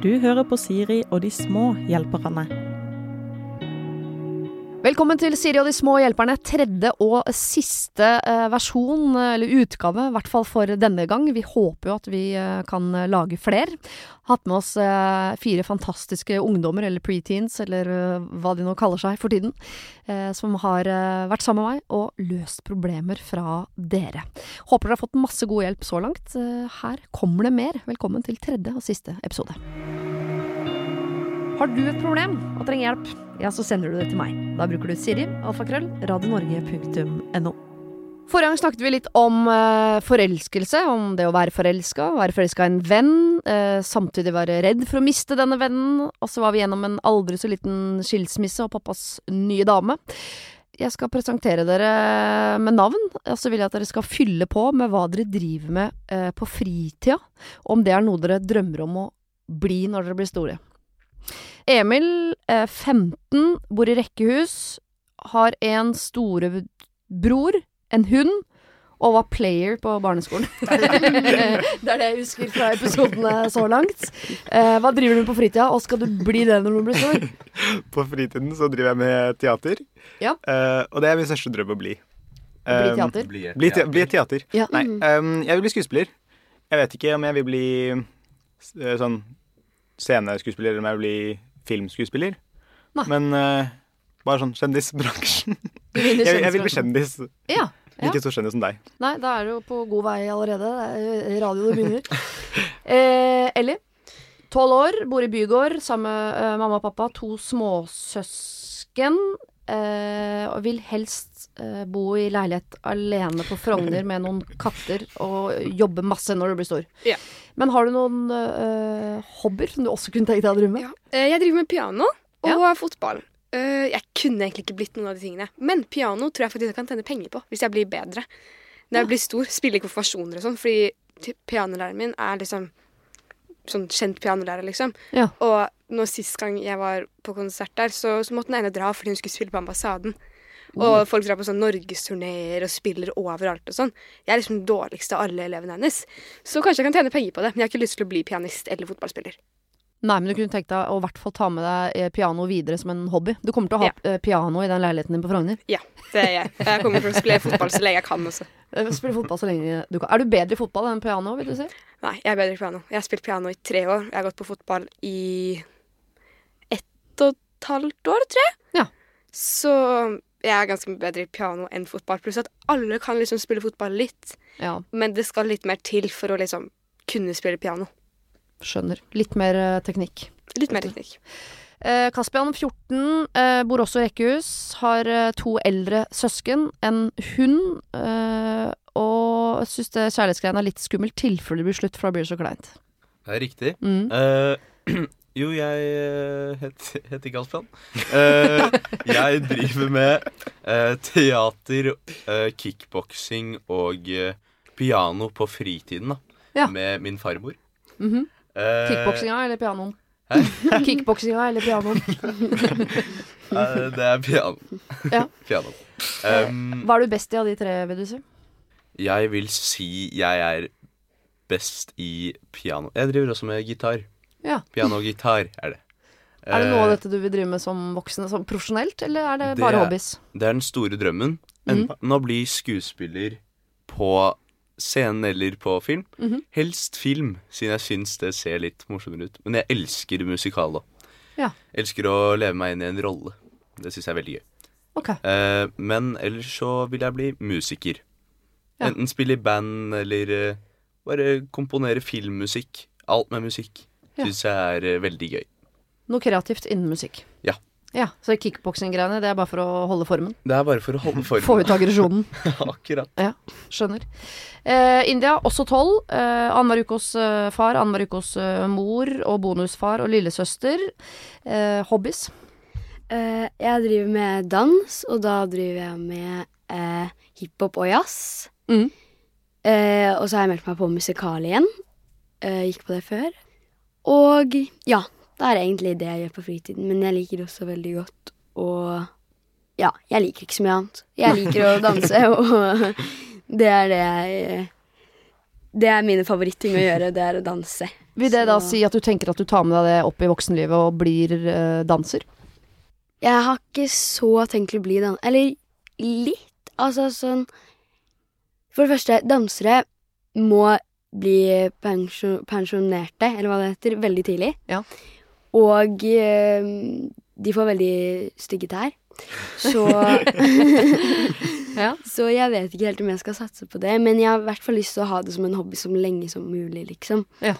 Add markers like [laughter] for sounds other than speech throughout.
Du hører på Siri og de små hjelperne. Velkommen til Siri og de små hjelperne. Tredje og siste eh, versjon, eh, eller utgave, i hvert fall for denne gang. Vi håper jo at vi eh, kan lage flere. Hatt med oss fire fantastiske ungdommer, eller preteens, eller hva de nå kaller seg for tiden, som har vært sammen med meg og løst problemer fra dere. Håper dere har fått masse god hjelp så langt. her kommer det mer. Velkommen til tredje og siste episode. Har du et problem og trenger hjelp, ja, så sender du det til meg. Da bruker du Siri, alfakrøll, radionorge.no. Forrige gang snakket vi litt om uh, forelskelse, om det å være forelska, være forelska i en venn, uh, samtidig være redd for å miste denne vennen, og så var vi gjennom en aldri så liten skilsmisse og pappas nye dame. Jeg skal presentere dere med navn, og så vil jeg at dere skal fylle på med hva dere driver med uh, på fritida, om det er noe dere drømmer om å bli når dere blir store. Emil, 15, eh, bor i rekkehus, har en storebror, en hund, og var player på barneskolen. [laughs] det er det jeg husker fra episodene så langt. Eh, hva driver du på fritida, og skal du bli det når du blir stor? [laughs] På fritiden så driver jeg med teater, ja. eh, og det er min største drøm å bli. bli teater? Bli, bli, teater. bli teater. Ja. Nei, um, jeg vil bli skuespiller. Jeg vet ikke om jeg vil bli sånn sceneskuespiller eller med å bli filmskuespiller. Nei. Men uh, bare sånn kjendisbransjen. [laughs] jeg, jeg, vil bli kjendis. Ja, ja. Ikke så kjendis som deg. Nei, da er du jo på god vei allerede. Det er radio det begynner. [laughs] eh, Ellie, tolv år, bor i bygård sammen med uh, mamma og pappa. To småsøsken. Eh, og vil helst uh, bo i leilighet alene på Frogner med noen katter og jobbe masse når du blir stor. Ja. Men har du noen eh, hobbyer som du også kunne tenkt deg å drive med? Ja. jeg driver med piano og ja. fotball. jeg kunne egentlig ikke blitt noen av de tingene. Men piano tror jeg faktisk jeg kan tjene penger på hvis jeg blir bedre. Når jeg blir stor, spiller konfirmasjoner og sånn, fordi pianolæreren min er liksom sånn kjent pianolærer, liksom. Ja. Og nå sist gang jeg var på konsert der, så, så måtte den ene dra fordi hun skulle spille på ambassaden. Mm. Og folk drar på sånn norgesturneer og spiller overalt og sånn. Jeg er liksom den dårligste av alle elevene hennes. Så kanskje jeg kan tjene penger på det, men jeg har ikke lyst til å bli pianist eller fotballspiller. Nei, men du kunne tenkt deg å i hvert fall ta med deg eh, piano videre som en hobby. Du kommer til å ha ja. Eh, piano i den leiligheten din på Frogner? Ja, det er jeg. Jeg kommer til å spille fotball så lenge jeg kan også. [laughs] Eh, spille fotball så lenge du kan. Er du bedre i fotball enn piano, vil du si? Nei, jeg er bedre i piano. Jeg har spilt piano i tre år. Jeg har gått på fotball i ett og et halvt år, tror jeg. Ja. Så jeg er ganske bedre i piano enn fotball. Pluss at alle kan liksom spille fotball litt. Ja. Men det skal litt mer til for å liksom kunne spille piano. Skjønner. Litt mer uh, teknikk. Litt mer teknikk. Eh, Kaspian, 14, eh, bor også i rekkehus. Har eh, to eldre søsken, en hund. Eh, og syns det kjærlighetsgreiene er litt skummelt tilfelle det blir slutt, for da blir det så kleint. Det er riktig. Mm. [clears throat] Jo, jeg uh, heter het Kaspian. Uh, jeg driver med teater, kickboksing og piano på fritiden, da. Ja. Med min farmor. Mm -hmm. Kickboksinga eller pianoen? [laughs] Kickboksinga eller pianoen? [laughs] det er pianoen. Ja. [laughs] piano. Um, Hva er du best i av de tre, vil du si? Jeg vil si jeg er best i piano. Jeg driver også med gitar. Ja. Piano og gitar er det. [laughs] Er det noe av eh, dette du vil drive med som voksen, som profesjonelt, eller er det, det bare hobbies? Det er den store drømmen. Enten mm. å bli skuespiller på scenen eller på film. Mm -hmm. Helst film, siden jeg syns det ser litt morsommere ut. Men jeg elsker musikal, da. Ja. Elsker å leve meg inn i en rolle. Det syns jeg er veldig gøy. Okay. Eh, men ellers så vil jeg bli musiker. Ja. Enten spille i band eller uh, bare komponere filmmusikk. Alt med musikk. Syns jeg er uh, veldig gøy. Noe kreativt innen musikk. Ja. Ja, Så kickboksing-greiene, det er bare for å holde formen? Det er bare for å holde formen. Få ut aggresjonen. [laughs] Akkurat. Ja, skjønner. Eh, India, også tolv. Eh, Annenhver uke hos eh, far, annenhver uke hos eh, mor og bonusfar og lillesøster. Eh, hobbies? Eh, jeg driver med dans, og da driver jeg med eh, hiphop og jazz. Mm. Eh, og så har jeg meldt meg på musikal igjen. gikk på det før. Og ja, det er egentlig det jeg gjør på fritiden, men jeg liker det også veldig godt å Ja, jeg liker ikke så mye annet. Jeg liker å danse, [laughs] og det er det jeg det er mine favoritting å gjøre, det er å danse. Vil det da si at du tenker at du tar med deg det opp i voksenlivet og blir eh, danser? Jeg har ikke så tenkt å bli danser Eller litt. Altså sånn For det første, dansere må bli pensjo pensjonerte, eller hva det heter, veldig tidlig. Ja. Og eh, de får veldig stygge tær. Så [laughs] Ja. Så jeg vet ikke helt om jeg skal satse på det, men jeg har i hvert fall lyst til å ha det som en hobby så lenge som mulig, liksom. Ja.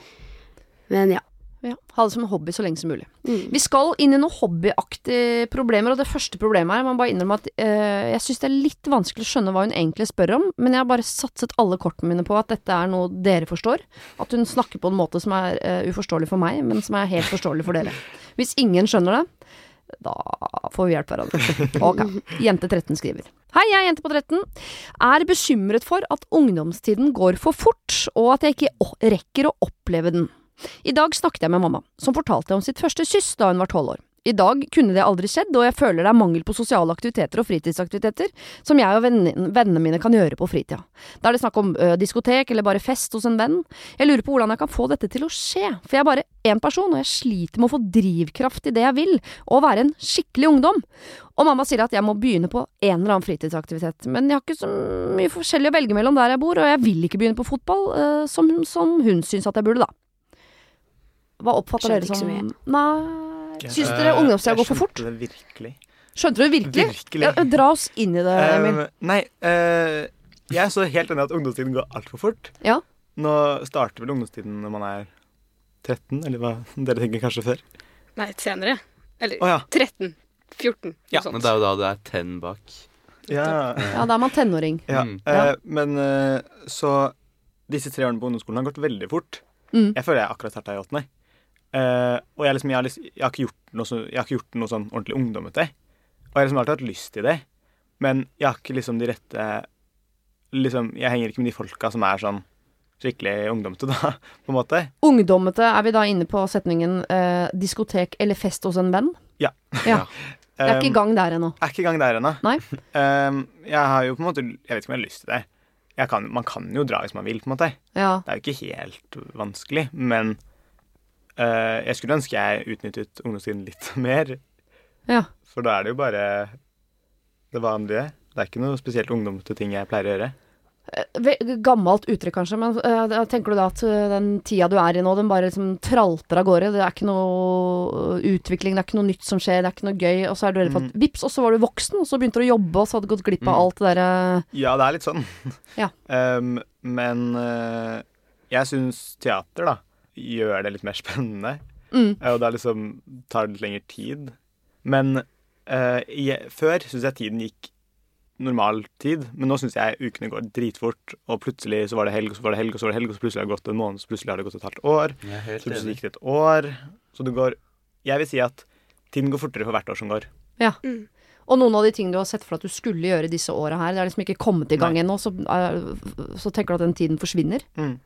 Men ja. Ja, Ha det som en hobby så lenge som mulig. Mm. Vi skal inn i noen hobbyaktige problemer, og det første problemet her, jeg må bare innrømme at øh, jeg syns det er litt vanskelig å skjønne hva hun egentlig spør om, men jeg har bare satset alle kortene mine på at dette er noe dere forstår. At hun snakker på en måte som er øh, uforståelig for meg, men som er helt forståelig for dere. Hvis ingen skjønner det, da får vi hjelpe hverandre. [laughs] Ok. Jente 13 skriver. Hei, jeg er jente på 13. Er bekymret for at ungdomstiden går for fort, og at jeg ikke rekker å oppleve den. I dag snakket jeg med mamma, som fortalte om sitt første kyss da hun var tolv år. I dag kunne det aldri skjedd, og jeg føler det er mangel på sosiale aktiviteter og fritidsaktiviteter som jeg og vennene mine kan gjøre på fritida. Da er det snakk om ø, diskotek eller bare fest hos en venn. Jeg lurer på hvordan jeg kan få dette til å skje, for jeg er bare én person, og jeg sliter med å få drivkraft i det jeg vil, og være en skikkelig ungdom. Og mamma sier at jeg må begynne på en eller annen fritidsaktivitet, men jeg har ikke så mye forskjellig å velge mellom der jeg bor, og jeg vil ikke begynne på fotball, ø, som, som hun syns at jeg burde, da. Hva Skjønte dere ikke så som mye. Nei Syns dere ungdomstida går for fort? Jeg skjønte det virkelig. Skjønte du det virkelig? Virkelig. Ja, dra oss inn i det, Emil. Uh, nei, uh, jeg er så helt enig i at ungdomstiden går altfor fort. Ja. Nå starter vel ungdomstiden når man er 13, eller hva [laughs] dere tenker kanskje før? Nei, senere. Eller oh, ja. 13. 14. Noe Ja, sånt. Men det er jo da det er 10 bak. Ja. Ja, da er man tenåring. ja. Mm. Eh, men eh, så Disse tre årene på ungdomsskolen har gått veldig fort. Mm. Jeg føler jeg akkurat starta i åttende. Eh, og jeg, liksom, jeg, har liksom, jeg, har ikke gjort noe så, jeg har ikke gjort noe sånn ordentlig ungdommete. Og jeg har liksom alltid hatt lyst til det. Men jeg har ikke liksom de rette liksom, Jeg henger ikke med de folka som er sånn skikkelig ungdommete, da, [laughs] på en måte. Ungdommete, er vi da inne på setningen eh, diskotek eller fest hos en venn? Ja. Ja. [laughs] Jeg er ikke i gang der ennå. Er ikke i gang der ennå. Nei. Um, [laughs] jeg har jo på en måte Jeg vet ikke om jeg har lyst til det. Kan, man kan jo dra hvis man vil, på en måte. Ja. Det er jo ikke helt vanskelig, men jeg skulle ønske jeg utnyttet ungdomstiden litt [laughs] mer. ja. For da er det jo bare det vanlige. Det er ikke noe spesielt ungdomte ting jeg pleier å gjøre. Eh, Gammelt uttrykk, kanskje, men uh, tenker du da at eh, den tida du er i nå, den bare liksom tralter av gårde? Det er ikke noe utvikling, det er ikke noe nytt som skjer, det er ikke noe gøy, og så er du redd for at vips, og så var du voksen, og så begynte du å jobbe, og så hadde du gått glipp av Mm. alt det derre Ja, det er litt sånn. Ja. [laughs] um, men uh, jeg syns teater, da, gjør det litt mer spennende. mm. Og da liksom tar det litt lengre tid. Men uh, jeg, før syns jeg tiden gikk normal tid, men nå syns jeg ukene går dritfort. Og plutselig så var det helg, og så var det helg, og så var det helg, og så plutselig har det gått en måned, så plutselig har det gått et halvt år. Så plutselig gikk det et år. Så det går Jeg vil si at tiden går fortere for hvert år som går. Mm. Og noen av de tingene du har sett for at du skulle gjøre disse åra her, det er liksom ikke kommet i gang ennå, så, eh, så tenker du at den tiden forsvinner. Mm.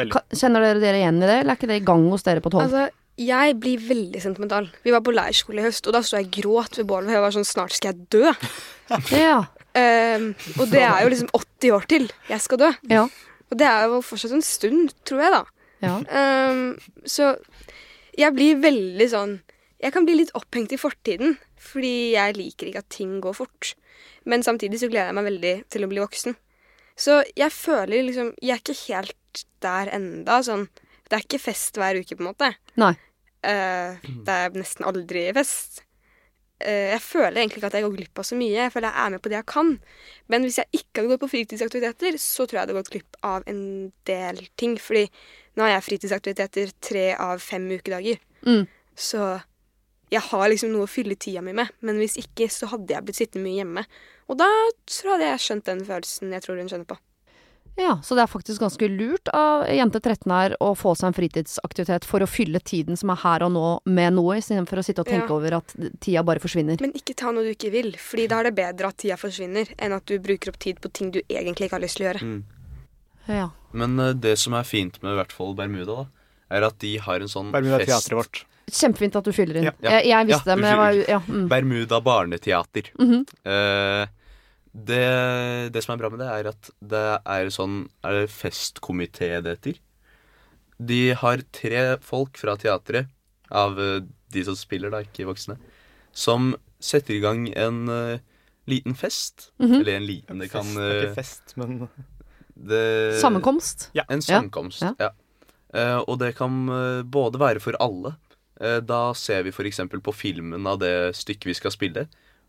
Veldig. Kjenner dere dere igjen i det, eller er ikke det i gang hos dere på tolv? Altså, jeg blir veldig sentimental. Vi var på leirskole i høst, og da sto jeg og gråt ved bålet. for Jeg var sånn Snart skal jeg dø. [laughs] ja. um, og det er jo liksom 80 år til jeg skal dø. Ja. Og det er jo fortsatt en stund, tror jeg, da. ja. Um, så jeg blir veldig sånn Jeg kan bli litt opphengt i fortiden, fordi jeg liker ikke at ting går fort. Men samtidig så gleder jeg meg veldig til å bli voksen. Så jeg føler liksom Jeg er ikke helt der enda. Sånn Det er ikke fest hver uke, på en måte. Nei. Uh, det er nesten aldri fest. Uh, jeg føler egentlig ikke at jeg går glipp av så mye. Jeg føler jeg er med på det jeg kan. Men hvis jeg ikke hadde gått på fritidsaktiviteter, så tror jeg jeg hadde gått glipp av en del ting. Fordi nå har jeg fritidsaktiviteter tre av fem ukedager. Mm. Så jeg har liksom noe å fylle tida mi med. Men hvis ikke, så hadde jeg blitt sittende mye hjemme. Og da tror jeg jeg skjønt den følelsen jeg tror hun skjønner på. Ja, så det er faktisk ganske lurt av jente 13 her å få seg en fritidsaktivitet for å fylle tiden som er her og nå med noe, istedenfor å sitte og tenke Ja. over at tida bare forsvinner. Men ikke ta noe du ikke vil, Fordi da er det bedre at tida forsvinner, enn at du bruker opp tid på ting du egentlig ikke har lyst til å gjøre. Mm. Ja. Men uh, det som er fint med i hvert fall Bermuda, da, er at de har en sånn Bermuda fest teatret vårt. Kjempefint at du fyller inn. Ja. Jeg, jeg visste Ja, det, men jeg var jo... ja, mm. Bermuda barneteater. Mhm. Eh, Det, det, som er bra med det, er at det er sånn Er det festkomité det heter? De har tre folk fra teatret, av eh, de som spiller, da, ikke voksne, som setter i gang en uh, liten fest. Mm -hmm. Eller en liten Det kan er ikke fest, men det, Sammenkomst? Ja. En sammenkomst, ja. ja. Uh, og det kan uh, både være for alle. da ser vi f.eks. på filmen av det stykket vi skal spille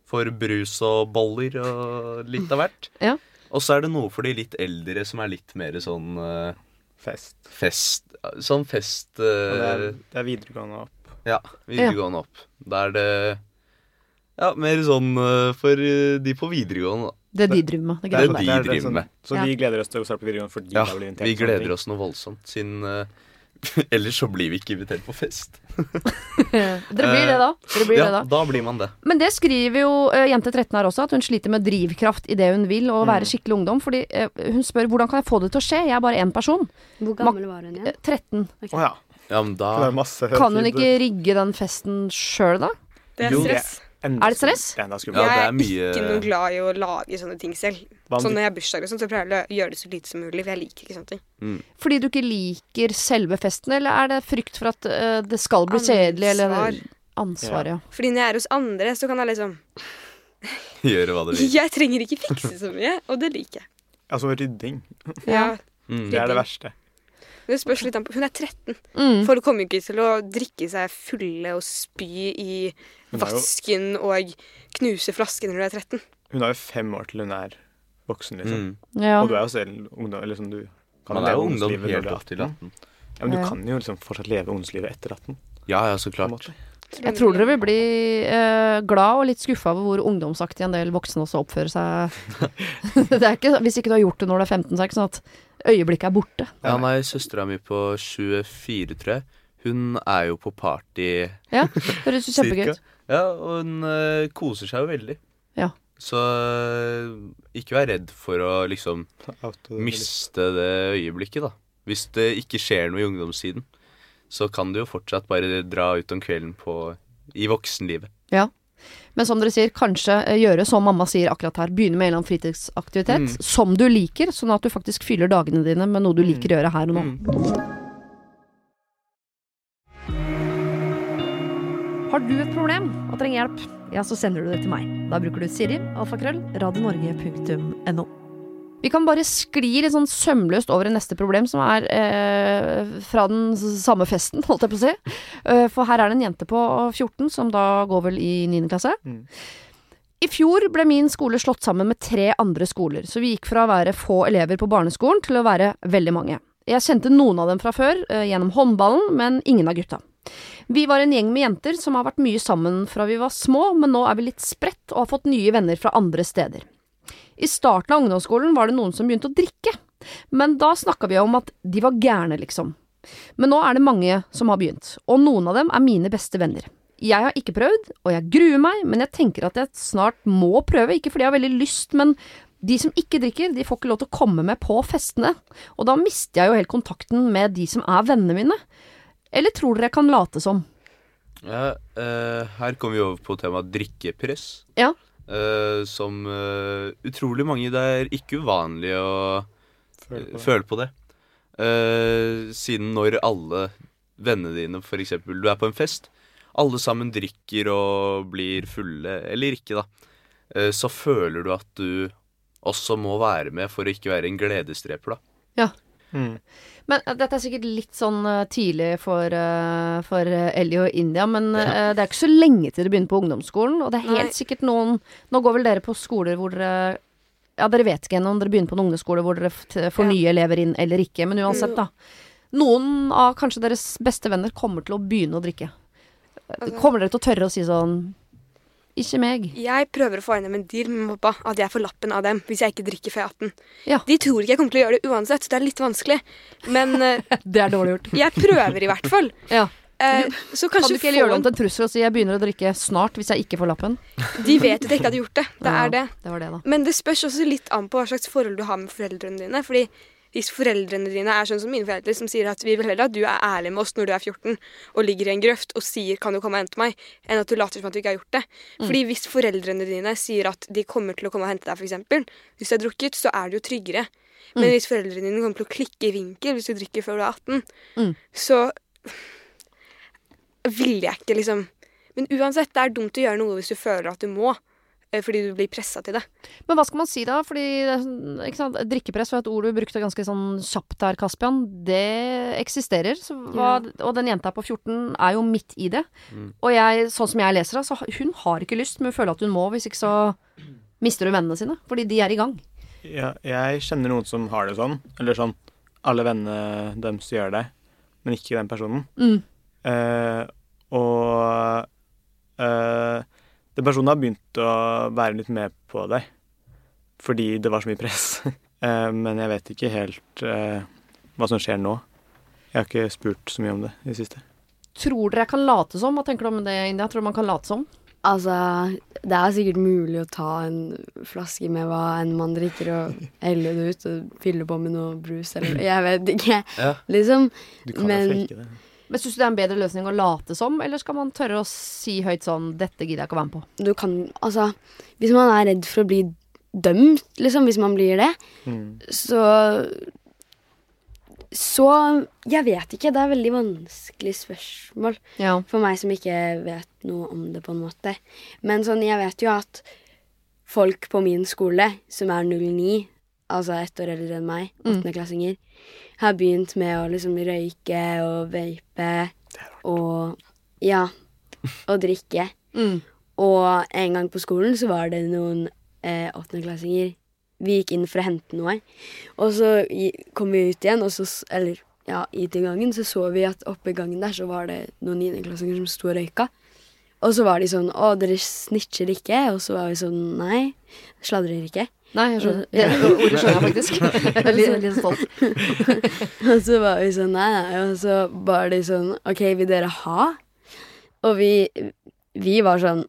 for brus og boller og litt av hvert. Ja. Og så er det noe for de litt eldre som er litt mer sånn uh, Fest. Fest. Sånn fest uh, det, er, det, er, videregående opp. Ja, videregående ja. opp. Da er det Ja, mer sånn uh, for de på videregående, da. Det de driver med. Det, det, det de driver sånn, med. Så vi gleder oss til å starte på videregående fordi ja, vi gleder oss noe voldsomt. Siden [laughs] Ellers så blir vi ikke invitert på fest. [laughs] Dere blir det, da. Blir ja, det da. da. blir man det. Men det skriver jo uh, jente 13 her også, at hun sliter med drivkraft i det hun vil, og være mm. skikkelig ungdom. Fordi uh, hun spør hvordan kan jeg få det til å skje, jeg er bare én person. Hvor gammel var hun igjen? 13. Okay. Oh, ja. ja da... Kan hun ikke rigge den festen sjøl, da? Det er stress. Er det stress? Det er ja, jeg er mye... ikke noe glad i å lage sånne ting selv. Så Når jeg har bursdag, sånn, så prøver jeg å gjøre det så lite som mulig. For jeg liker ikke sånne ting. Mm. Fordi du ikke liker selve festen, eller er det frykt for at uh, det skal bli kjedelig? Eller ansvar, ja. Fordi når jeg er hos andre, så kan jeg liksom [laughs] Gjøre hva du vil. Jeg trenger ikke fikse så mye, og det liker jeg. Altså rydding. Ja. Mm. Det er det verste. Det spørs litt an på Hun er 13. Mm. Folk kommer jo ikke til å drikke seg fulle og spy i vasken og knuse flasker når du er 13. Hun har jo fem år til hun er voksen, liksom. Mm. Ja. Og du er jo selv ungdom. Eller sånn, du kan Man er jo ungdom helt opp til 18. Ja, Men du kan jo liksom fortsatt leve ungdomslivet etter 18. Ja, ja, så klart. Jeg tror dere vil bli eh, glad og litt skuffa over hvor ungdomsaktig en del voksne også oppfører seg. [laughs] [laughs] det er ikke, hvis ikke du har gjort det når du er 15, så er det ikke sånn at øyeblikket er borte. Ja, nei, søstera mi på 24, tror jeg, hun er jo på party. Ja, høres jo [laughs] kjempegøy ut. Ja, og hun uh, koser seg jo veldig. Ja. Så uh, ikke vær redd for å liksom miste det øyeblikket, da. Hvis det ikke skjer noe i ungdomstiden, så kan du jo fortsatt bare dra ut om kvelden på, i voksenlivet. Ja. Men som dere sier, kanskje eh, gjøre som mamma sier akkurat her. Begynne med en eller annen fritidsaktivitet mm. som du liker, sånn at du faktisk fyller dagene dine med noe du mm. liker å gjøre her og nå. Mm. Har du et problem og trenger hjelp, ja, så sender du det til meg. Da bruker du Siri, alfakrøll, radionorge.no. Vi kan bare skli litt sånn sømløst over i neste problem, som er eh, fra den samme festen, [laughs] holdt jeg på å si. Uh, for her er det en jente på 14 som da går vel i 9. klasse. Mm. I fjor ble min skole slått sammen med tre andre skoler, så vi gikk fra å være få elever på barneskolen til å være veldig mange. Jeg kjente noen av dem fra før, uh, gjennom håndballen, men ingen av gutta. Vi var en gjeng med jenter som har vært mye sammen fra vi var små, men nå er vi litt spredt og har fått nye venner fra andre steder. I starten av ungdomsskolen var det noen som begynte å drikke, men da snakka vi om at de var gærne, liksom. Men nå er det mange som har begynt, og noen av dem er mine beste venner. Jeg har ikke prøvd, og jeg gruer meg, men jeg tenker at jeg snart må prøve, ikke fordi jeg har veldig lyst, men de som ikke drikker, de får ikke lov til å komme med på festene, og da mister jeg jo helt kontakten med de som er vennene mine. Eller tror dere jeg kan late som? Ja, uh, her kommer vi over på temaet drikkepress. Ja. Uh, som uh, utrolig mange Det er ikke uvanlig å føle på, føle på det. Uh, siden når alle vennene dine, for eksempel, du er på en fest, alle sammen drikker og blir fulle, eller ikke, da, så føler du at du også må være med for å ikke være en gledesdreper, da. Ja. Mm. Men uh, dette er sikkert litt sånn uh, tidlig for, uh, for Ellie og India, men ja. det er ikke så lenge til dere begynner på ungdomsskolen, og det er helt Nei. sikkert noen Nå går vel dere på skoler hvor dere Ja, dere vet ikke ennå om dere begynner på en ungdomsskole hvor dere får ja. nye elever inn eller ikke, men uansett, da. Noen av kanskje deres beste venner kommer til å begynne å drikke. Altså, kommer dere til å tørre å si sånn ikke meg. Jeg prøver å få gjennom en deal med pappa, at jeg får lappen av dem hvis jeg ikke drikker før 18. Ja. De tror ikke jeg kommer til å gjøre det uansett, så det er litt vanskelig. Men uh, [laughs] Det er dårlig gjort. jeg prøver i hvert fall. [laughs] ja. Eh, så kan du ikke gjøre det om til en trussel og si 'jeg begynner å drikke snart hvis jeg ikke får lappen'? De vet at jeg ikke hadde gjort det. Det [laughs] ja, er det. det, det Men det spørs også litt an på hva slags forhold du har med foreldrene dine. Fordi hvis foreldrene dine er sånn som mine foreldre, som sier at vi vil heller at du er ærlig med oss når du er 14 og ligger i en grøft og sier 'kan du komme og hente meg', enn at du later som at du ikke har gjort det. Mm. Fordi hvis foreldrene dine sier at de kommer til å komme og hente deg, f.eks., hvis du har drukket, så er du jo tryggere. Men mm. hvis foreldrene dine kommer til å klikke i vinkel hvis du drikker før du er 18, mm. så vil jeg ikke liksom Men uansett, det er dumt å gjøre noe hvis du føler at du må. Eh, fordi du blir pressa til det. Men hva skal man si da? Fordi sånn, drikkepress var et ord du brukte ganske sånn kjapt her, Kaspian. Det eksisterer. Hva, ja. Og den jenta på 14 er jo midt i det. Mm. Og jeg, sånn som jeg leser det, så hun har ikke lyst, men hun føler at hun må. Hvis ikke så mister hun vennene sine. Fordi de er i gang. Ja, jeg kjenner noen som har det sånn. Eller sånn alle vennene deres gjør det, men ikke den personen. Mm. Uh, og uh, den personen har begynt å være litt med på deg fordi det var så mye press. [laughs] Eh, men jeg vet ikke helt uh, hva som skjer nå. Jeg har ikke spurt så mye om det i det siste. Tror dere jeg kan late som? Hva tenker du om det, India? Tror du man kan late som? Altså, det er sikkert mulig å ta en flaske med hva enn man drikker, og helle det ut og fylle på med noe brus eller Jeg vet ikke. Ja. Liksom. Du kan men, jo flake det. Men Syns du det er en bedre løsning å late som, eller skal man tørre å si høyt sånn 'Dette gidder jeg ikke å være med på'? Du kan Altså, hvis man er redd for å bli dømt, liksom, hvis man blir det, mm. så Så Jeg vet ikke. Det er et veldig vanskelig spørsmål ja. for meg som ikke vet noe om det, på en måte. Men sånn, jeg vet jo at folk på min skole, som er 09, altså ett år eldre enn meg, mm. åttendeklassinger, har begynt med å liksom røyke og vape og Ja. Og drikke. Mm. Og en gang på skolen så var det noen eh, åttendeklassinger. Vi gikk inn for å hente noe. Og så kom vi ut igjen, og så Eller ja, ut i gangen, så så vi at oppe i gangen der så var det noen niendeklassinger som sto og røyka. Og så var de sånn 'Å, dere snitcher ikke?' Og så var vi sånn 'Nei, sladrer ikke'. Nei, jeg skjønner. Det [laughs] ordet skjønner jeg faktisk. Jeg er litt, litt stolt. [laughs] og så var vi sånn nei, nei, og så var de sånn OK, vil dere ha? Og vi, vi var sånn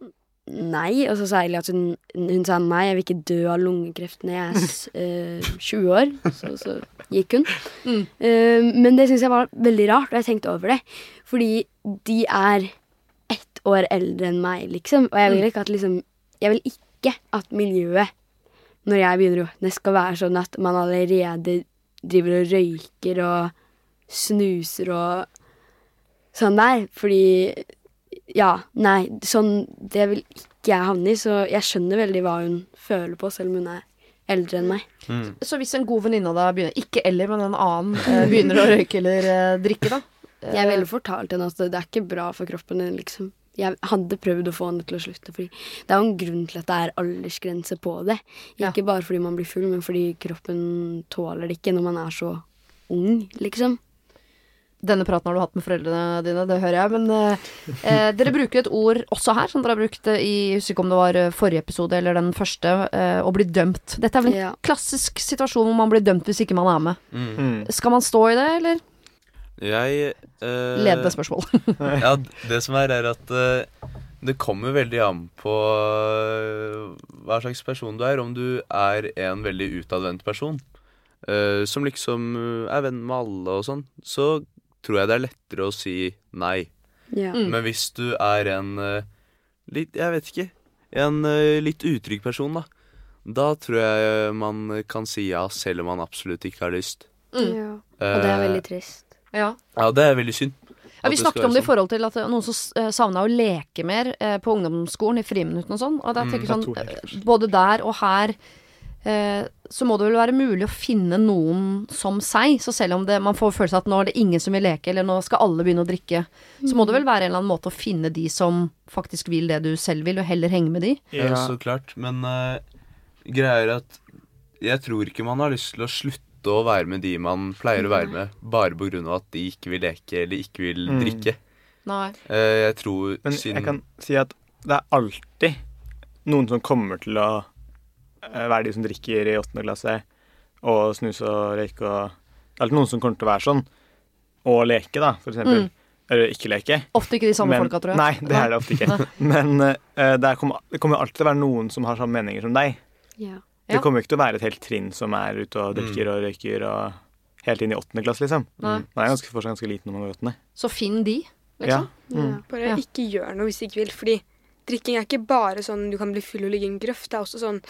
nei, og så sa Eli at hun, hun, sa nei, jeg vil ikke dø av lungekreft når jeg er uh, [laughs] 20 år. Så, så gikk hun. Mm. Uh, men det syns jeg var veldig rart, og jeg tenkte over det. Fordi de er ett år eldre enn meg, liksom. Og jeg vil mm. ikke at liksom Jeg vil ikke at miljøet når jeg begynner å Det skal være sånn at man allerede driver og røyker og snuser og sånn der. Fordi Ja, nei, sånn Det vil ikke jeg havne i, så jeg skjønner veldig hva hun føler på, selv om hun er eldre enn meg. Mm. Så hvis en god venninne av deg begynner, ikke eller, men en annen, eh, begynner å røyke eller eh, drikke, da? Jeg ville fortalt henne at det er ikke bra for kroppen din, liksom jeg hadde prøvd å få henne til å slutte. Fordi det er jo en grunn til at det er aldersgrense på det. Ikke ja. bare fordi man blir full, men fordi kroppen tåler det ikke når man er så ung, liksom. Denne praten har du hatt med foreldrene dine, det hører jeg. Men eh, eh dere bruker et ord også her, som dere har brukt i Jeg husker ikke om det var eh, forrige episode eller den første, eh, å bli dømt. Dette er vel en ja. klassisk situasjon hvor man blir dømt hvis ikke man er med. Mm. Skal man stå i det, eller? Jeg uh, Ledende spørsmål. [laughs] ja, det som er, er at uh, det kommer veldig an på uh, hva slags person du er. Om du er en veldig utadvendt person, som liksom er venn med alle og sånn, så tror jeg det er lettere å si nei. Ja. Mm. Men hvis du er en litt Jeg vet ikke. En litt utrygg person, da. Da tror jeg man kan si ja, selv om man absolutt ikke har lyst. Mm. Ja. Og det er veldig trist. Ja. ja, det er veldig synd. Ja, Vi snakket om det i sånn. forhold til at noen som uh, savna å leke mer uh, på ungdomsskolen, i friminuttene og sånn. Og jeg tenker mm, sånn, uh, både der og her uh, så må det vel være mulig å finne noen som seg. Så selv om det, man får følelse av at nå er det ingen som vil leke, eller nå skal alle begynne å drikke, mm. så må det vel være en eller annen måte å finne de som faktisk vil det du selv vil, og heller henge med de. Ja, så klart. Men greia er at jeg tror ikke man har lyst til å slutte slutte å være med de man pleier å være med, bare av at de ikke vil leke eller ikke vil mm. drikke. Nei. Uh, jeg tror Men siden... jeg kan si at det er alltid noen som kommer til å uh, være de som drikker i åttende klasse og snuse og røyke og Det er alltid noen som kommer til å være sånn. Og leke, da, for eksempel. Mm. Eller ikke leke. Ofte ikke de samme Men, folka, tror jeg. Nei, det er det ofte ikke. Men uh, det, kommer, det kommer alltid til å være noen som har samme meninger som deg. Ja. Det kommer jo ikke til å være et helt trinn som er ute og drikker mm. og røyker og helt inn i åttende klasse, liksom. Nei. Man er ganske, fortsatt ganske liten når man går i åttende. Så finn de, liksom. Ja. Mm. Bare Ja. ikke gjør noe hvis du ikke vil. Fordi drikking er ikke bare sånn du kan bli full og ligge i en grøft. Det er også sånn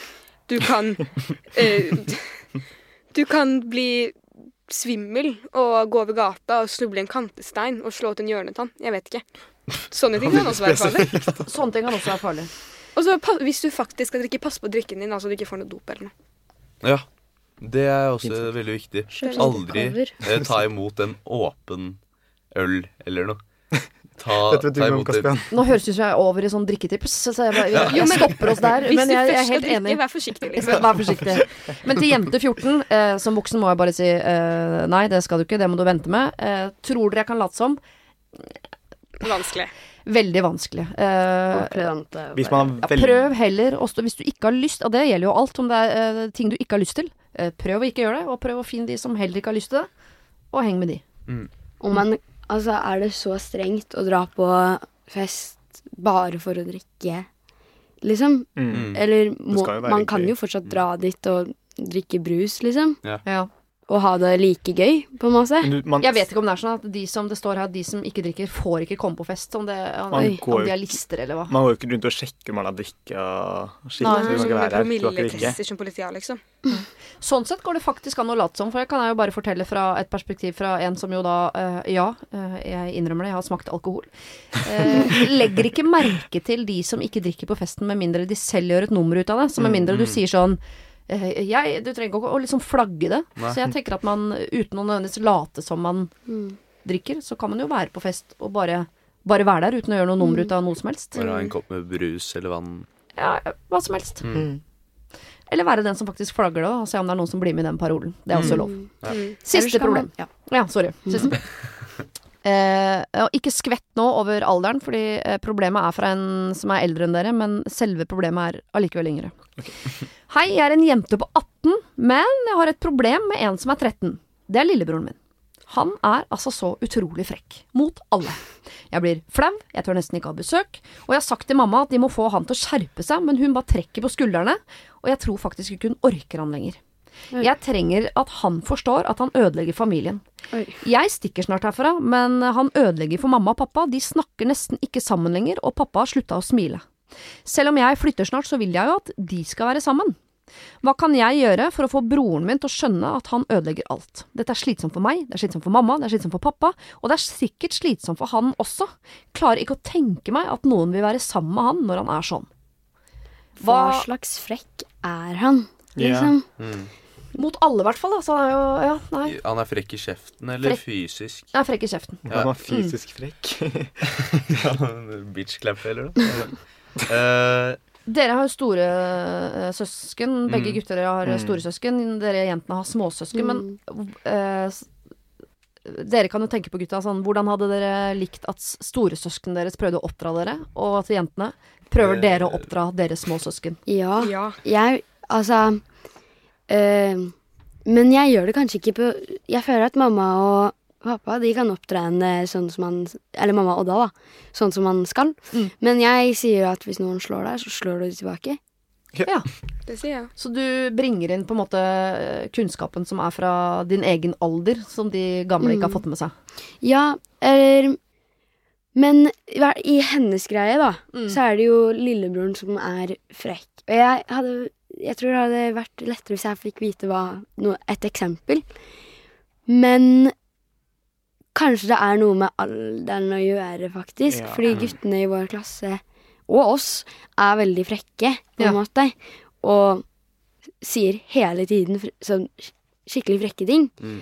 du kan [laughs] eh, Du kan bli svimmel og gå over gata og snuble i en kantestein og slå ut en hjørnetann. Jeg vet ikke. Sånne ting kan også være [laughs] farlig. Sånne ting kan også være farlig. Og så hvis du faktisk skal drikke, pass på drikken din, altså du ikke får noe dop eller noe. Ja. Det er også veldig viktig. Aldri eh, ta imot en åpen øl eller noe. Ta, [laughs] Dette vet du ta imot det. Nå høres det ut som jeg er over i sånn drikketips, så jeg, bare, jeg, Jo, jeg stopper oss der. Men jeg, jeg er helt enig. vær forsiktig, liksom. Vær forsiktig. Men til jente 14, eh, som voksen må jeg bare si eh, nei, det skal du ikke, det må du vente med. Eh, tror dere jeg kan late som? Vanskelig. Veldig vanskelig. Eh, Hvis man har veldig prøv heller å stå Hvis du ikke har lyst, og det gjelder jo alt, om det er eh, ting du ikke har lyst til, eh, prøv å ikke gjøre det, og prøv å finne de som heller ikke har lyst til det, og heng med de. Om man Altså, er det så strengt å dra på fest bare for å drikke, liksom? mm. Eller må, man kan jo fortsatt dra dit og drikke brus, liksom. Ja. Og ha det like gøy, på en måte. Du, man, Jeg vet ikke om det er sånn at de som det står her, de som ikke drikker, får ikke komme på fest. Om, det, om, Man om de er lister, eller hva. man går jo ikke rundt og sjekker om man har drikka skikkelig. Nei, du kan Sånn være her. Liksom. Sånn sett går det faktisk an å late som, for jeg kan jeg jo bare fortelle fra et perspektiv fra en som jo da uh, Ja, uh, jeg innrømmer det, jeg har smakt alkohol. Uh, [laughs] legger ikke merke til de som ikke drikker på festen, med mindre de selv gjør et nummer ut av det. Så med mindre du sier sånn jeg, Du trenger ikke å, å liksom flagge det. Nei. Så jeg tenker at man uten å nødvendigvis late som man Mm. drikker, så kan man jo være på fest og bare, bare være der uten å gjøre noe nummer ut av noe som helst. Bare ha en kopp med brus eller vann. Ja, hva som helst. Mm. Eller være den som faktisk flagger det, og se om det er noen som blir med i den parolen. Det er også lov. Mm. Ellers Siste problem. Ja. Ja, sorry. Siste [laughs] problem. Eh, og ikke skvett nå over alderen, fordi eh, problemet er fra en som er eldre enn dere, men selve problemet er allikevel yngre. [laughs] Hei, jeg er en jente på 18, men jeg har et problem med en som er 13. Det er lillebroren min. Han er altså så utrolig frekk. Mot alle. Jeg blir flau, jeg tør nesten ikke ha besøk, og jeg har sagt til mamma at de må få han til å skjerpe seg, men hun bare trekker på skuldrene, og jeg tror faktisk ikke hun orker han lenger. Jeg trenger at han forstår at han ødelegger familien. Oi. Jeg stikker snart herfra, men han ødelegger for mamma og pappa. De snakker nesten ikke sammen lenger, og pappa har slutta å smile. Selv om jeg flytter snart, så vil jeg jo at de skal være sammen. Hva kan jeg gjøre for å få broren min til å skjønne at han ødelegger alt? Dette er slitsomt for meg, det er slitsomt for mamma, det er slitsomt for pappa, og det er sikkert slitsomt for han også. Klarer ikke å tenke meg at noen vil være sammen med han når han er sånn. Hva Hva- slags frekk er han, Ja. Yeah. Mm. Mot alle, i hvert fall. Han er jo Ja, nei. Han er frekk i kjeften, eller Frekk. fysisk? Er frekk i kjeften. Han var fysisk frekk. [laughs] Ja, Bitch-clap eller noe? [laughs] uh, Dere har jo store eh, søsken. Begge Mm. gutter har Mm. store søsken. Dere jentene har småsøsken. Men uh, dere kan jo tenke på gutta sånn Hvordan hadde dere likt at storesøsknene deres prøvde å oppdra dere? Og at jentene prøver dere å oppdra deres småsøsken? Ja. Ja. Jeg Altså Men jeg gjør det kanskje ikke på Jeg føler at mamma og pappa de kan oppdra henne sånn som man Eller mamma og Odda, da. Sånn som man skal. Mm. Men jeg sier jo at hvis noen slår deg, så slår du tilbake. Ja. Det sier jeg. Så du bringer inn på en måte eh, kunnskapen som er fra din egen alder, som de gamle ikke har Mm. fått med seg. Ja, eller Men i i hennes greie, da, Mm. så er det jo lillebroren som er frekk. Og jeg hadde Jeg tror det hadde vært lettere hvis jeg fikk vite hva no, Et eksempel. Men kanskje det er noe med alderen å gjøre, faktisk. Ja. Fordi guttene i vår klasse, og oss, er veldig frekke, på en Ja. måte. Og sier hele tiden sånn skikkelig frekke ting. Mm.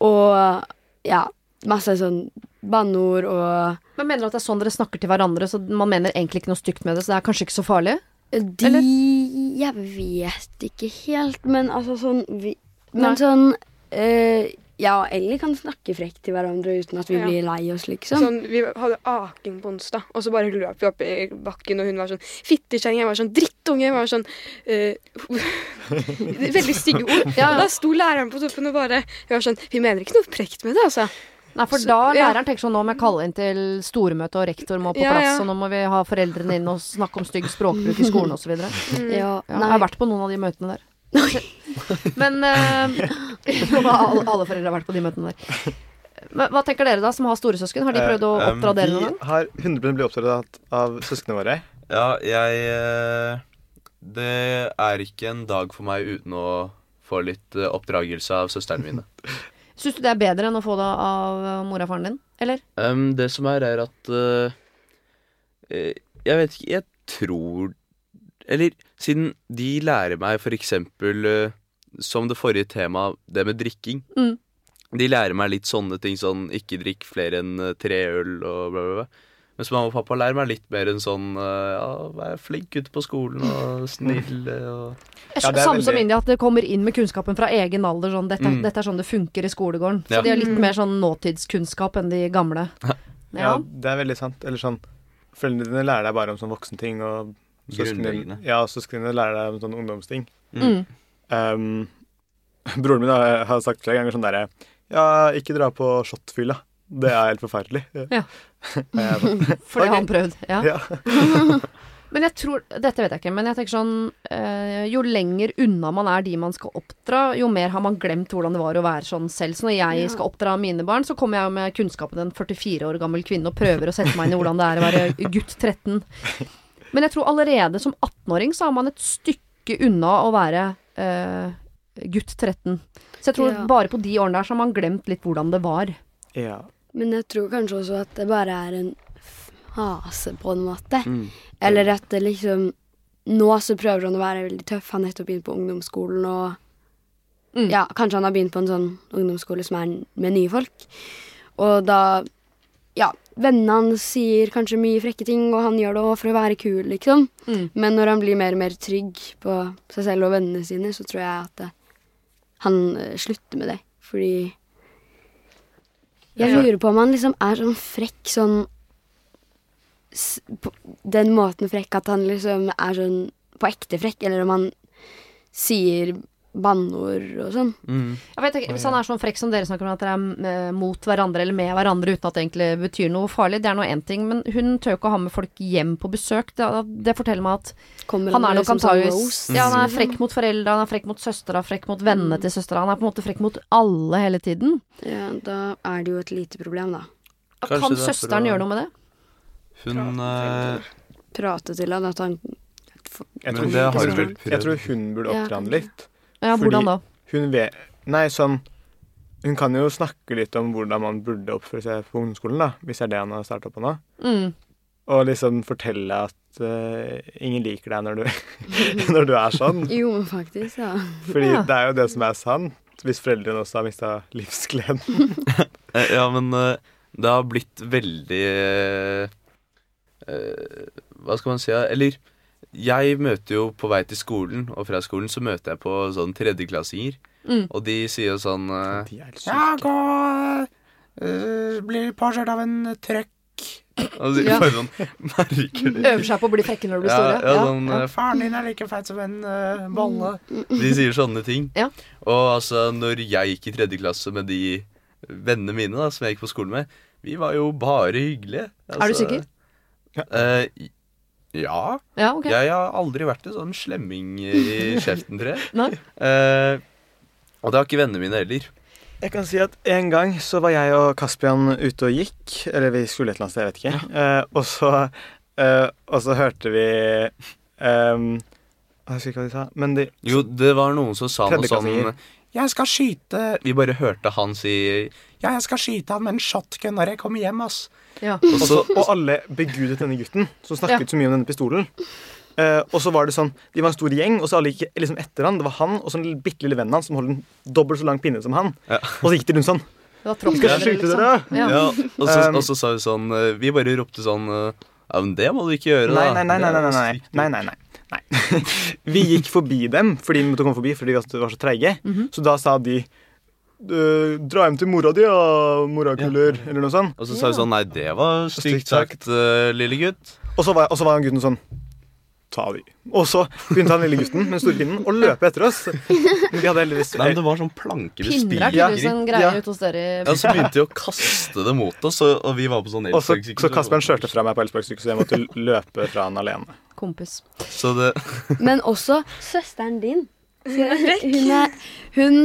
Og ja, masse sånn banneord og Men mener du at det er sånn dere snakker til hverandre, så man mener egentlig ikke noe stygt med det, så det er kanskje ikke så farlig? De Eller? Jeg vet ikke helt, men altså sånn vi, Nei. Men sånn eh, Ja, Ellie kan snakke frekt til hverandre uten at vi Ja. blir lei oss, liksom. Sånn, vi hadde aking på onsdag, og så bare løp vi opp i bakken, og hun var sånn fittekjerring, jeg var sånn drittunge, jeg var sånn eh, [laughs] Veldig stygge ord. Ja. Da sto læreren på toppen og bare Hun var sånn Vi mener ikke noe frekt med det, altså. Nei, for Så- da ja. læreren tenker sånn, nå må jeg kalle inn til stormøte, og rektor må på Ja, plass, ja. og nå må vi ha foreldrene inn og snakke om stygg språkbruk i skolen osv. Ja, ja, jeg har vært på noen av de møtene der. [laughs] Men uh, alle, alle foreldre har vært på de møtene der. Men hva tenker dere, da, som har storesøsken? Har de prøvd å Eh, oppdra um, dere noen gang? Vi har 100 blitt oppdratt av, søsknene våre. Ja, jeg eh, Det er ikke en dag for meg uten å få litt eh, oppdragelse av søstrene mine. [laughs] Syns du det er bedre enn å få det av eh, mora og faren din? Eller? Um, det som er, er at eh, Jeg vet ikke Jeg tror Eller siden de lærer meg for eksempel eh, Som det forrige temaet, det med drikking. Mm. De lærer meg litt sånne ting, sånn ikke drikk flere enn tre øl og bla, bla, bla. Mens mamma og pappa lærer meg litt mer enn sånn eh, Ja, vær flink gutt på skolen og snill eh, og Ja, det er Samme som veldig- India, at det kommer inn med kunnskapen fra egen alder. Sånn, dette, Mm. dette er sånn det funker i skolegården. Så Ja. de har litt mer sånn nåtidskunnskap enn de gamle. [laughs] Ja, Ja. det er veldig sant. Eller sånn Foreldrene dine lærer deg bare om sånn voksenting, og søsknene ja, dine lærer deg om sånn ungdomsting. Mm. Um, [laughs] broren min har, har sagt flere ganger sånn derre Ja, ikke dra på shotfylla. Det er helt forferdelig. Ja. [laughs] For det har han prøvd. Ja. ja. [laughs] Men jeg tror Dette vet jeg ikke, men jeg tenker sånn eh, Jo lenger unna man er de man skal oppdra, jo mer har man glemt hvordan det var å være sånn selv. Så når jeg Ja. skal oppdra mine barn, så kommer jeg med kunnskapen en 44 år gammel kvinne og prøver å sette meg inn i hvordan det er å være gutt 13. Men jeg tror allerede som 18-åring så har man et stykke unna å være eh, gutt 13. Så jeg tror Ja. bare på de årene der så har man glemt litt hvordan det var. Ja. Men jeg tror kanskje også at det bare er en fase, på en måte. mm. Eller at det liksom Nå så prøver han å være veldig tøff. Han har nettopp begynt på ungdomsskolen, og Mm. ja, kanskje han har begynt på en sånn ungdomsskole som er med nye folk. Og da Ja, vennene hans sier kanskje mye frekke ting, og han gjør det også for å være kul, liksom. Mm. Men når han blir mer og mer trygg på seg selv og vennene sine, så tror jeg at det, han eh, slutter med det. Fordi Jeg lurer på om han liksom er sånn frekk sånn på Den måten frekk at han liksom er sånn på ekte frekk, eller om han sier banneord og sånn. Mm. Jeg vet ikke, Hvis han er sånn frekk som dere snakker om, at dere er eh, mot hverandre eller med hverandre uten at det egentlig betyr noe farlig, det er nå én ting. Men hun tør ikke å ha med folk hjem på besøk. Det, det forteller meg at Kommer han er nok sånn antageligvis roast, Ja, han er frekk mot foreldra, han er frekk mot søstera, frekk mot vennene til søstera. Han er på en måte frekk mot alle hele tiden. Ja, da er det jo et lite problem, da. Kanskje kan er søsteren å- gjøre noe med det? Hun eh, Prate til han at han Jeg tror, det jeg, tror, jeg tror hun burde opptre han litt. Ja, Fordi- hvordan da? Hun vet Nei, sånn Hun kan jo snakke litt om hvordan man burde oppføre seg på ungdomsskolen, da, hvis det er det han har starta på nå. Mm. Og liksom fortelle at uh, ingen liker deg når du, [laughs] når du er sånn. [laughs] Jo, men faktisk, ja. Fordi Ja. det er jo det som er sant, hvis foreldrene også har mista livsgleden. [laughs] Eh, Ja, men uh, det har blitt veldig eh, eh, Hva skal man si? Eller jeg møter jo på vei til skolen, og fra skolen så møter jeg på sånn tredjeklassinger. Mm. Og de sier jo sånn uh, De er syke. gå Blir påkjørt av en trøkk. Og de [laughs] Ja. bare sånn merker det. Øver seg på å bli frekke når du blir Ja, store? ja, sånn ja. eh, 'Faren din er like feit som en uh, bolle'. De sier sånne ting. Ja. Og altså, når jeg gikk i tredje klasse med de vennene mine da, som jeg gikk på skolen med, vi var jo bare hyggelige. Er du Altså, sikker? eh, ja. Ja, okay. Jeg har aldri vært en sånn slemming i [laughs] kjeften, tror jeg. Nei. Eh, og det har ikke vennene mine heller. Jeg kan si at en gang så var jeg og Kaspian ute og gikk. Eller vi skulle et eller annet sted, jeg vet ikke. Eh, og, så, eh, og så hørte vi ehm, Jeg husker ikke hva de sa. Men de Jo, det var noen som sa noe sånn Jeg skal skyte Vi bare hørte han si Ja, jeg skal skyte han med en shotgun når jeg kommer hjem, ass. Ja. Og så og alle begudet denne gutten som snakket så mye om denne pistolen. Eh, og så var det sånn De var en stor gjeng, og så alle gikk liksom etter han. Det var han og så en bitte lille venn som holdt en dobbelt så lang pinne som han. Ja. Og så gikk de rundt sånn. Det var Vi skal skyte liksom. dere! Ja. Ja, og så, Um, og så sa vi sånn eh, Vi bare ropte sånn eh, Ja, men det må du ikke gjøre, Nei, da. nei, nei. nei, nei, nei, nei, nei, nei, nei. [laughs] Vi gikk forbi dem fordi vi måtte komme forbi fordi vi var så treige. Mhm. Så da sa de «Øh, Dra hjem til mora di, ja, morakuler, eller noe sånt. Og så sa vi sånn Nei, det var stygt sagt. eh, lille gutt. Og så var, og så var han gutten sånn Ta de. Og så begynte han lille gutten med storpinnen pinnen å løpe etter oss. Men de hadde heldigvis Nei, men det var sånn planker med er spiker Ja, tydeligvis ja. dere. Ja, så begynte de å kaste det mot oss, og, og vi var på sånn elsparkesykkel. så, så Kasper kjørte fra meg på elsparkesykkel, så jeg måtte løpe fra han alene. Kompis. Så det Men også søsteren din. Hun, er, hun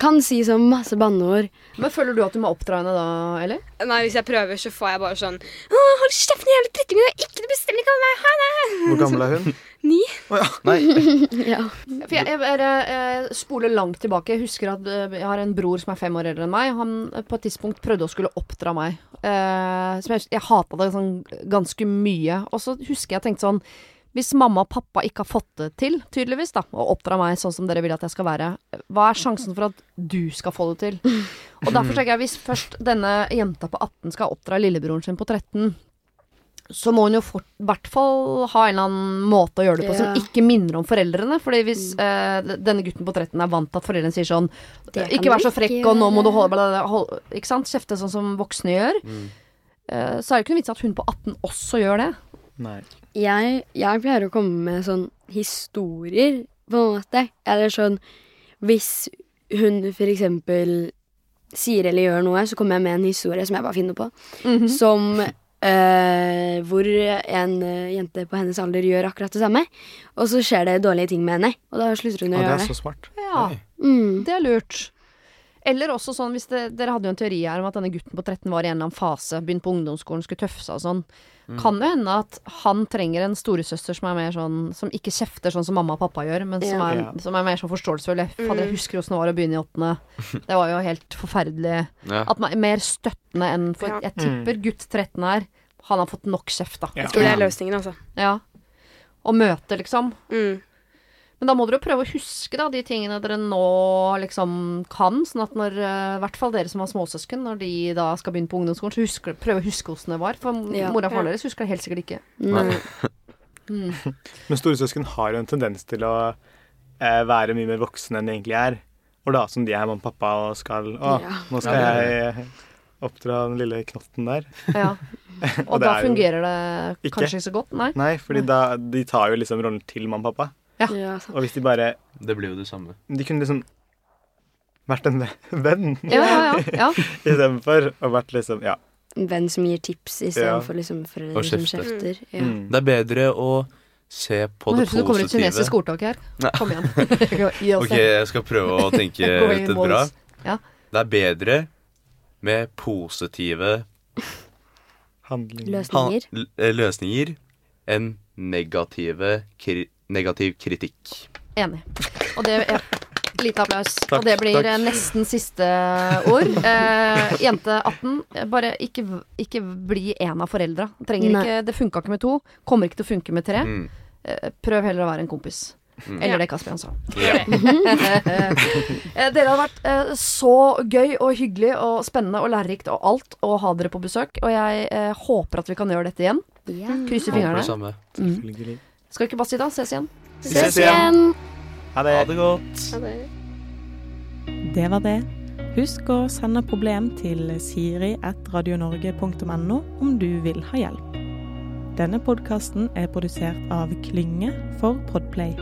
kan si så masse banneord. Men føler du at du må oppdra henne da, eller? Nei, hvis jeg prøver, så får jeg bare sånn hold kjeften, jævla drittunge! Det er ikke du bestemmer ikke over meg! Ha det! Hvor gammel er hun? [laughs] Ni. Oh, ja. Nei. [laughs] Ja. For jeg, jeg, jeg, jeg spoler langt tilbake. Jeg husker at eh, jeg har en bror som er fem år eldre enn meg. Han eh, på et tidspunkt prøvde å skulle oppdra meg. Eh, som jeg, jeg hata det sånn ganske mye. Og så husker jeg tenkte sånn Hvis mamma og pappa ikke har fått det til, tydeligvis, da, og oppdra meg sånn som dere vil at jeg skal være, hva er sjansen for at du skal få det til? Og derfor tenker jeg hvis først denne jenta på 18 skal oppdra lillebroren sin på 13 så må hun jo i hvert fall ha en eller annen måte å gjøre det på yeah. som ikke minner om foreldrene. Fordi hvis eh, denne gutten på 13 er vant til at foreldrene sier sånn Ikke vær så frekk, ikke og nå må du holde, bla, bla, Ikke sant? Kjefte sånn som voksne gjør. Mm. Eh, så er det ikke noe vits at hun på 18 også gjør det. Nei. Jeg, jeg pleier å komme med sånn historier, på en måte. Eller sånn Hvis hun for eksempel sier eller gjør noe, så kommer jeg med en historie som jeg bare finner på. Mhm. Som øh, hvor en eh, jente på hennes alder gjør akkurat det samme. Og så skjer det dårlige ting med henne, og da slutter hun Å, gjøre det er gjøre så det. smart. Ja, Mm. det er lurt. Eller også sånn, hvis det, dere hadde jo en teori her om at denne gutten på 13 var i en eller annen fase, begynte på ungdomsskolen, skulle tøffe seg og sånn. Kan jo hende at han trenger en storesøster som er mer sånn Som ikke kjefter sånn som mamma og pappa gjør, men som, Ja. er, Ja. som er mer sånn forståelsesfull. Fader, jeg husker åssen det var å begynne i åttende. Det var jo helt forferdelig. Ja. At man er mer støttende enn For Ja. jeg tipper gutt 13 her, han har fått nok kjeft, da. Ja. Jeg tror det er løsningen, altså. Ja. Å møte, liksom. Mm. Men da må dere jo prøve å huske da de tingene dere nå liksom kan, sånn at når eh, I hvert fall dere som har småsøsken, når de da skal begynne på ungdomsskolen, så husker, prøve å huske hvordan det var. For Ja. mora og faren deres husker det helt sikkert ikke. Nei. Mm. [laughs] Men storesøsken har jo en tendens til å eh, være mye mer voksen enn de egentlig er. Og da som de er mamma og pappa og skal Å, Ja. nå skal Ja, jeg oppdra den lille knotten der. Ja. [laughs] Og, Og da er fungerer det ikke. kanskje ikke så godt? Nei. Nei, fordi da De tar jo liksom rollen til mamma og pappa. Ja. Ja, sant. Og hvis de bare Det blir jo det samme. De kunne liksom vært en venn Ja, ja, ja. ja. [laughs] istedenfor å vært liksom Ja. En venn som gir tips Ja. istedenfor liksom Og foreldre som kjefter. kjefter. Ja. Mm. Det er bedre å se på Nå det positive. Nå som det kommer et kinesisk ordtak her. Nei. Kom igjen. [laughs] Ok, jeg skal prøve å tenke [laughs] ut et bra. Ja. Det er bedre med positive Handlinger. Løsninger. l- eh, løsninger enn negative kri negativ kritikk. Enig. Og det er Lite applaus. Takk, og det blir takk. eh, nesten siste ord. Eh, jente 18, eh, bare ikke, ikke bli en av foreldra. Det funka ikke med to. Kommer ikke til å funke med tre. Mm. Eh, prøv heller å være en kompis. Mm. Eller det Kaspian sa. Ja. [laughs] Eh, dere har vært eh, så gøy og hyggelig og spennende og lærerikt og alt å ha dere på besøk. Og jeg eh, håper at vi kan gjøre dette igjen. Ja. Krysser Håper det fingrene. Mm. Skal vi ikke bare si da? Ses igjen. Ses Ses igjen! Ha det. Ha det godt. Ha det Det var det. Husk å sende problem til siri.radionorge.no om du vil ha hjelp. Denne podkasten er produsert av Klynge for Podplay.